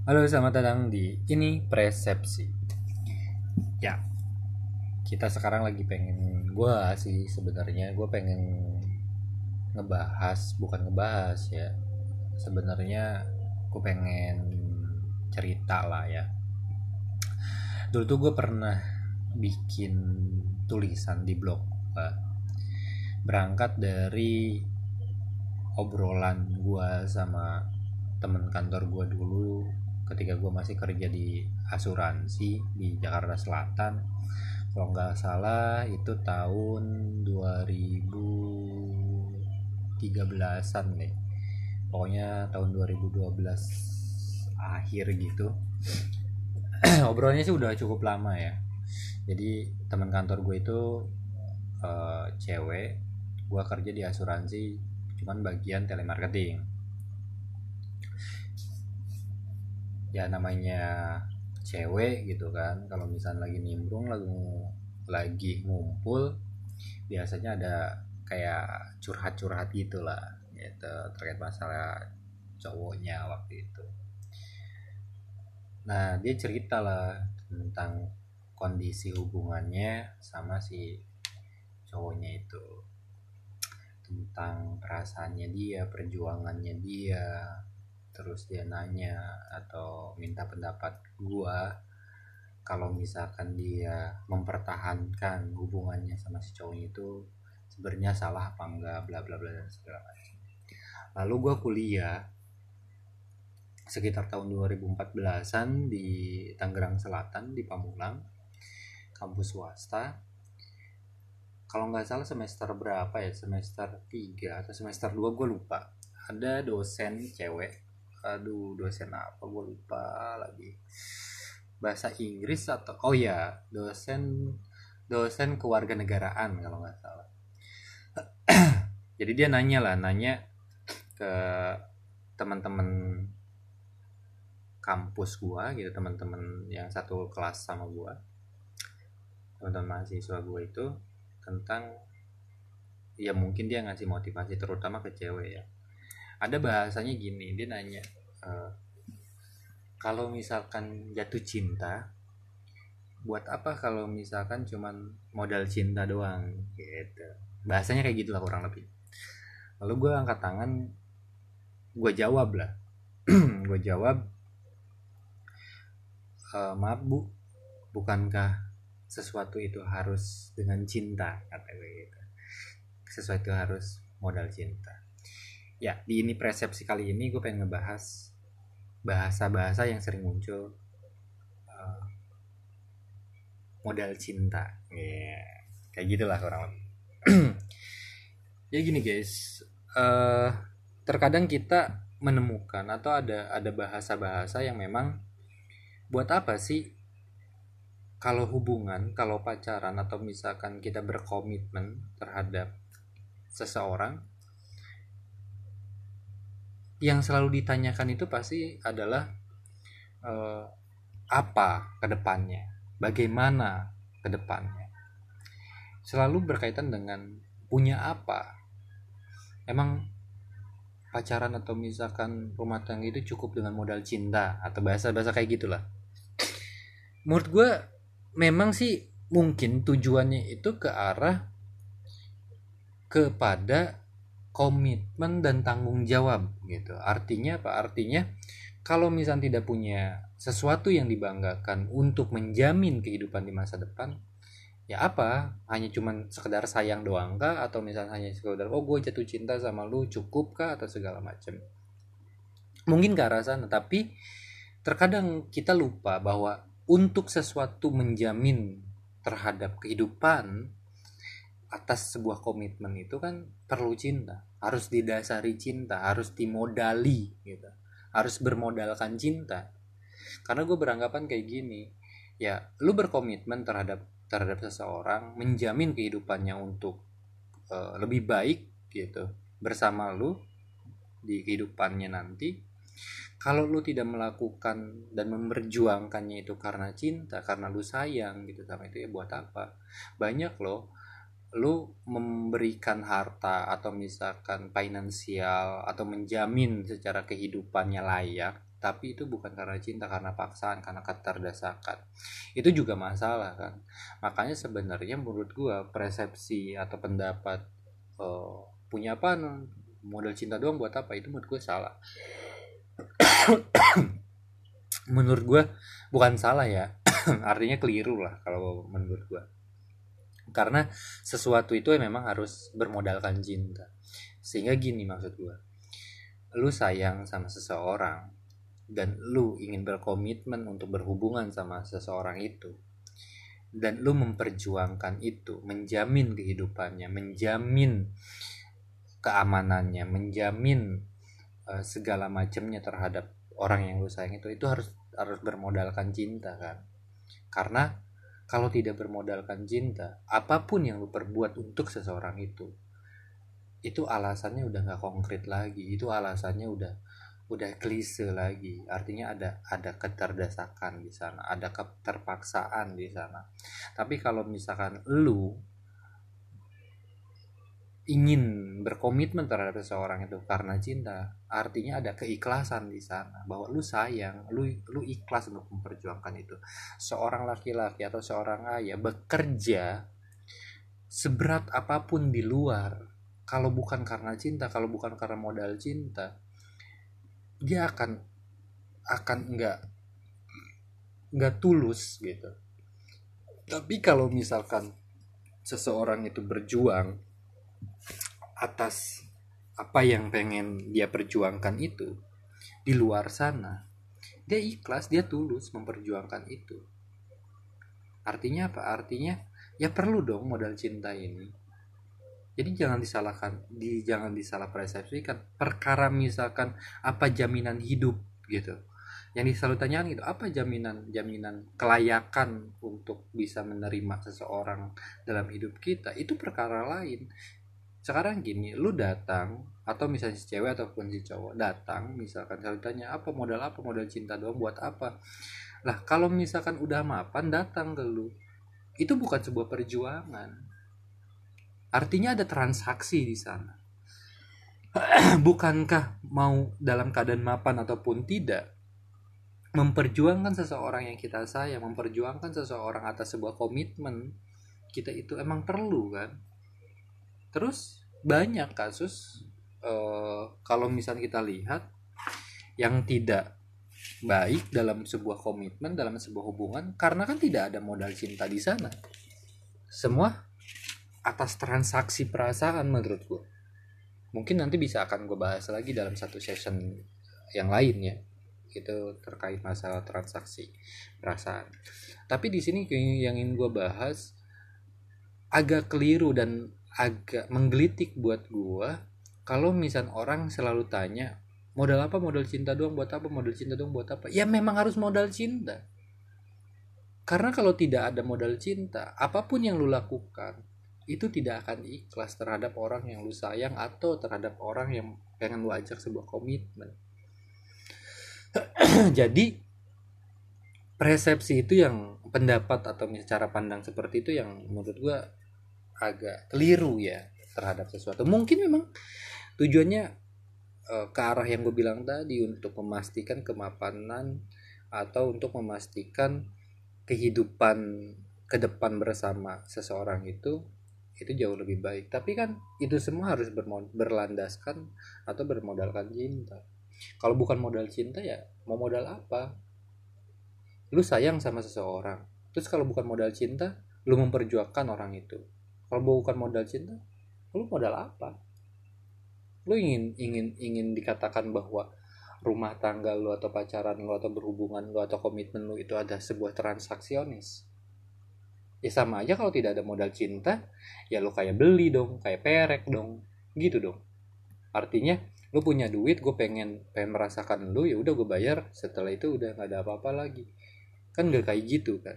Halo, selamat datang di ini persepsi. Ya, kita sekarang lagi pengen gue sih sebenarnya gue pengen ngebahas bukan ngebahas ya sebenarnya gue pengen cerita lah ya dulu tuh gue pernah bikin tulisan di blog gua. berangkat dari obrolan gue sama temen kantor gue dulu ketika gue masih kerja di asuransi di Jakarta Selatan kalau nggak salah itu tahun 2013an deh. Pokoknya tahun 2012 akhir gitu. Obrolannya sih udah cukup lama ya. Jadi teman kantor gue itu uh, cewek gue kerja di asuransi cuman bagian telemarketing ya namanya cewek gitu kan. Kalau misalnya lagi nimbrung lagi lagi ngumpul biasanya ada kayak curhat-curhat gitulah gitu. Terkait masalah cowoknya waktu itu. Nah dia cerita lah tentang kondisi hubungannya sama si cowoknya itu. Tentang perasaannya dia perjuangannya dia terus dia nanya atau minta pendapat gua kalau misalkan dia mempertahankan hubungannya sama si cowok itu sebenarnya salah apa enggak bla bla bla dan segala macam. Lalu gua kuliah sekitar tahun 2014an di Tangerang Selatan di Pamulang kampus swasta. Kalau nggak salah semester berapa ya? Semester 3 atau semester 2 gue lupa. Ada dosen cewek aduh dosen apa? Gue lupa lagi. Bahasa Inggris atau oh ya dosen dosen kewarganegaraan kalau nggak salah. Jadi dia nanya lah nanya ke teman-teman kampus gua gitu teman-teman yang satu kelas sama gua teman-teman mahasiswa gua itu tentang ya mungkin dia ngasih motivasi terutama ke cewek ya ada bahasanya gini dia nanya e, kalau misalkan jatuh cinta buat apa kalau misalkan cuman modal cinta doang? Gitu. Bahasanya kayak gitulah kurang lebih. Lalu gue angkat tangan gue jawab lah. Gue jawab e, maaf bu bukankah sesuatu itu harus dengan cinta? Kata gue gitu. Sesuatu harus modal cinta ya di ini persepsi kali ini gue pengen ngebahas bahasa-bahasa yang sering muncul uh, modal cinta. Yeah. kayak gitulah kurang lebih. Ya gini guys. Uh, terkadang kita menemukan atau ada ada bahasa-bahasa yang memang buat apa sih? Kalau hubungan kalau pacaran atau misalkan kita berkomitmen terhadap seseorang yang selalu ditanyakan itu pasti adalah uh, apa ke depannya, bagaimana ke depannya. Selalu berkaitan dengan punya apa. Emang pacaran atau misalkan rumah tangga itu cukup dengan modal cinta atau bahasa-bahasa kayak gitulah. Menurut gue memang sih mungkin tujuannya itu ke arah kepada komitmen dan tanggung jawab gitu. Artinya apa? Artinya kalau misalnya tidak punya sesuatu yang dibanggakan untuk menjamin kehidupan di masa depan, ya apa? Hanya cuman sekedar sayang doang kah? Atau misalnya hanya sekedar oh gue jatuh cinta sama lu cukup kah? Atau segala macam. Mungkin ke arah sana, tapi terkadang kita lupa bahwa untuk sesuatu menjamin terhadap kehidupan atas sebuah komitmen itu kan perlu cinta harus didasari cinta harus dimodali gitu. Harus bermodalkan cinta. Karena gue beranggapan kayak gini ya lu berkomitmen terhadap terhadap seseorang menjamin kehidupannya untuk uh, lebih baik gitu bersama lu di kehidupannya nanti. Kalau lu tidak melakukan dan memperjuangkannya itu karena cinta karena lu sayang gitu sama itu ya buat apa? Banyak loh lu memberikan harta atau misalkan finansial atau menjamin secara kehidupannya layak tapi itu bukan karena cinta karena paksaan karena keterdesakan. Itu juga masalah kan? Makanya sebenarnya menurut gua persepsi atau pendapat uh, punya apa model cinta doang buat apa itu menurut gua salah. Menurut gua bukan salah ya. Artinya keliru lah kalau menurut gua karena sesuatu itu memang harus bermodalkan cinta sehingga gini maksud gua. Lu sayang sama seseorang dan lu ingin berkomitmen untuk berhubungan sama seseorang itu dan lu memperjuangkan itu menjamin kehidupannya menjamin keamanannya menjamin uh, segala macamnya terhadap orang yang lu sayang itu itu harus harus bermodalkan cinta kan? Karena kalau tidak bermodalkan cinta apa pun yang lu perbuat untuk seseorang itu itu alasannya udah nggak konkret lagi itu alasannya udah udah klise lagi. Artinya ada ada keterdesakan di sana ada keterpaksaan di sana. Tapi kalau misalkan lu ingin berkomitmen terhadap seseorang itu karena cinta artinya ada keikhlasan di sana bahwa lu sayang lu lu ikhlas untuk memperjuangkan itu. Seorang laki-laki atau seorang ayah bekerja seberat apa pun di luar kalau bukan karena cinta kalau bukan karena modal cinta dia akan akan nggak nggak tulus gitu. Tapi kalau misalkan seseorang itu berjuang atas apa yang pengen dia perjuangkan itu di luar sana dia ikhlas dia tulus memperjuangkan itu. Artinya apa? Artinya ya perlu dong modal cinta ini. Jadi jangan disalahkan di jangan disalah persepsikan perkara misalkan apa jaminan hidup gitu. Yang selalu tanyakan itu apa jaminan jaminan kelayakan untuk bisa menerima seseorang dalam hidup kita? Itu perkara lain sekarang gini lu datang atau misalnya si cewek ataupun si cowok datang misalkan selalu tanya apa modal apa modal cinta doang buat apa lah kalau misalkan udah mapan datang ke lu itu bukan sebuah perjuangan Artinya ada transaksi di sana. Bukankah mau dalam keadaan mapan ataupun tidak memperjuangkan seseorang yang kita sayang, memperjuangkan seseorang atas sebuah komitmen kita itu emang perlu kan? Terus banyak kasus uh, kalau misalnya kita lihat yang tidak baik dalam sebuah komitmen dalam sebuah hubungan karena kan tidak ada modal cinta di sana. Semua atas transaksi perasaan menurut gue mungkin nanti bisa akan gue bahas lagi dalam satu session yang lain ya itu terkait masalah transaksi perasaan. Tapi di sini yang ingin gue bahas agak keliru dan agak menggelitik buat gue kalau misal orang selalu tanya modal apa? Modal cinta doang buat apa? Modal cinta doang buat apa? Ya memang harus modal cinta. Karena kalau tidak ada modal cinta apa pun yang lu lakukan itu tidak akan ikhlas terhadap orang yang lu sayang atau terhadap orang yang pengen lu ajak sebuah komitmen. Jadi persepsi itu yang pendapat atau cara pandang seperti itu yang menurut gua agak keliru ya terhadap sesuatu. Mungkin memang tujuannya uh, ke arah yang gue bilang tadi untuk memastikan kemapanan atau untuk memastikan kehidupan ke depan bersama seseorang itu itu jauh lebih baik. Tapi kan itu semua harus berlandaskan atau bermodalkan cinta. Kalau bukan modal cinta ya mau modal apa? Lu sayang sama seseorang. Terus kalau bukan modal cinta lu memperjuangkan orang itu kalau bukan modal cinta lu modal apa? Lu ingin ingin ingin dikatakan bahwa rumah tangga lu atau pacaran lu atau berhubungan lu atau komitmen lu itu ada sebuah transaksionis? Ya sama aja kalau tidak ada modal cinta ya lo kayak beli dong kayak perek dong. Gitu dong. Artinya lo punya duit gue pengen pengen merasakan lo ya udah gue bayar. Setelah itu udah gak ada apa-apa lagi. Kan gak kayak gitu kan.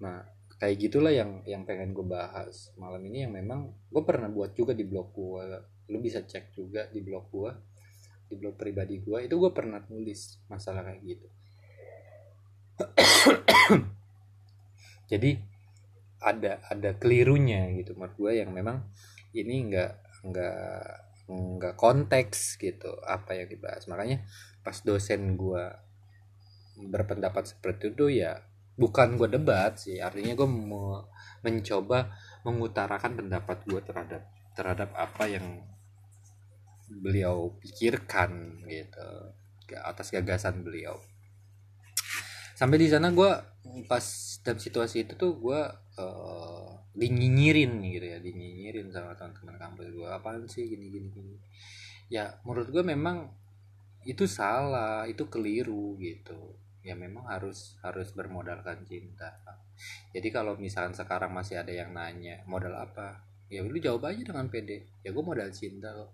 Nah kayak gitulah yang yang pengen gue bahas malam ini yang memang gue pernah buat juga di blog gue lo bisa cek juga di blog gue di blog pribadi gue itu gue pernah nulis masalah kayak gitu. Jadi ada ada kelirunya gitu menurut gue yang memang ini nggak nggak nggak konteks gitu apa yang dibahas. Makanya pas dosen gue berpendapat seperti itu ya bukan gue debat sih artinya gue mau mencoba mengutarakan pendapat gue terhadap terhadap apa yang beliau pikirkan gitu. Atas gagasan beliau. Sampai di sana gue pas dalam situasi itu tuh gue uh, dinyinyirin gitu ya dinyinyirin sama teman-teman kampus gue apaan sih gini gini gini? Ya menurut gue memang itu salah itu keliru gitu ya memang harus harus bermodalkan cinta jadi kalau misalkan sekarang masih ada yang nanya modal apa? Ya lu jawab aja dengan pede. Ya gue modal cinta kok.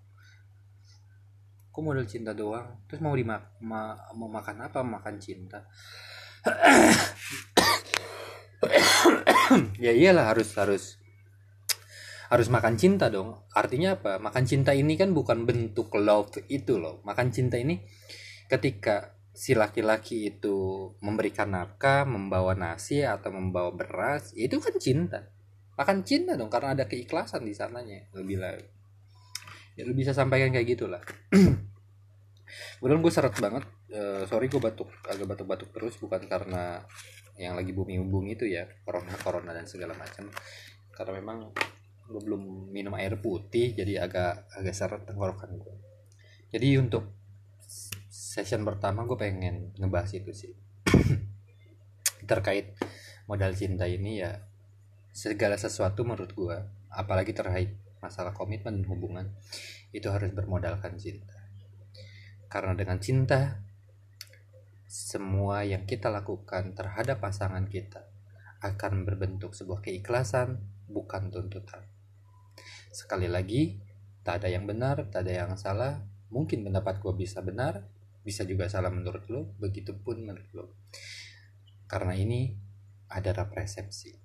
Kok modal cinta doang. Terus mau dimak ma mau makan apa? Makan cinta. Ya iyalah harus harus harus makan cinta dong. Artinya apa? Makan cinta ini kan bukan bentuk love itu loh. Makan cinta ini ketika si laki-laki itu memberikan nafkah membawa nasi atau membawa beras itu kan cinta. Makan cinta dong karena ada keikhlasan di sananya. Lebih lah ya lu bisa sampaikan kayak gitulah. Kemudian gue seret banget uh, sorry gue batuk agak batuk-batuk terus bukan karena yang lagi booming-booming itu ya corona corona dan segala macam. Karena memang gue belum minum air putih jadi agak agak seret tenggorokan gue jadi untuk session pertama gue pengen ngebahas itu sih. Terkait modal cinta ini ya segala sesuatu menurut gue apalagi terkait masalah komitmen dan hubungan itu harus bermodalkan cinta. Karena dengan cinta semua yang kita lakukan terhadap pasangan kita akan berbentuk sebuah keikhlasan bukan tuntutan. Sekali lagi tak ada yang benar tak ada yang salah mungkin pendapat gue bisa benar bisa juga salah menurut lo begitupun menurut lo. Karena ini adalah persepsi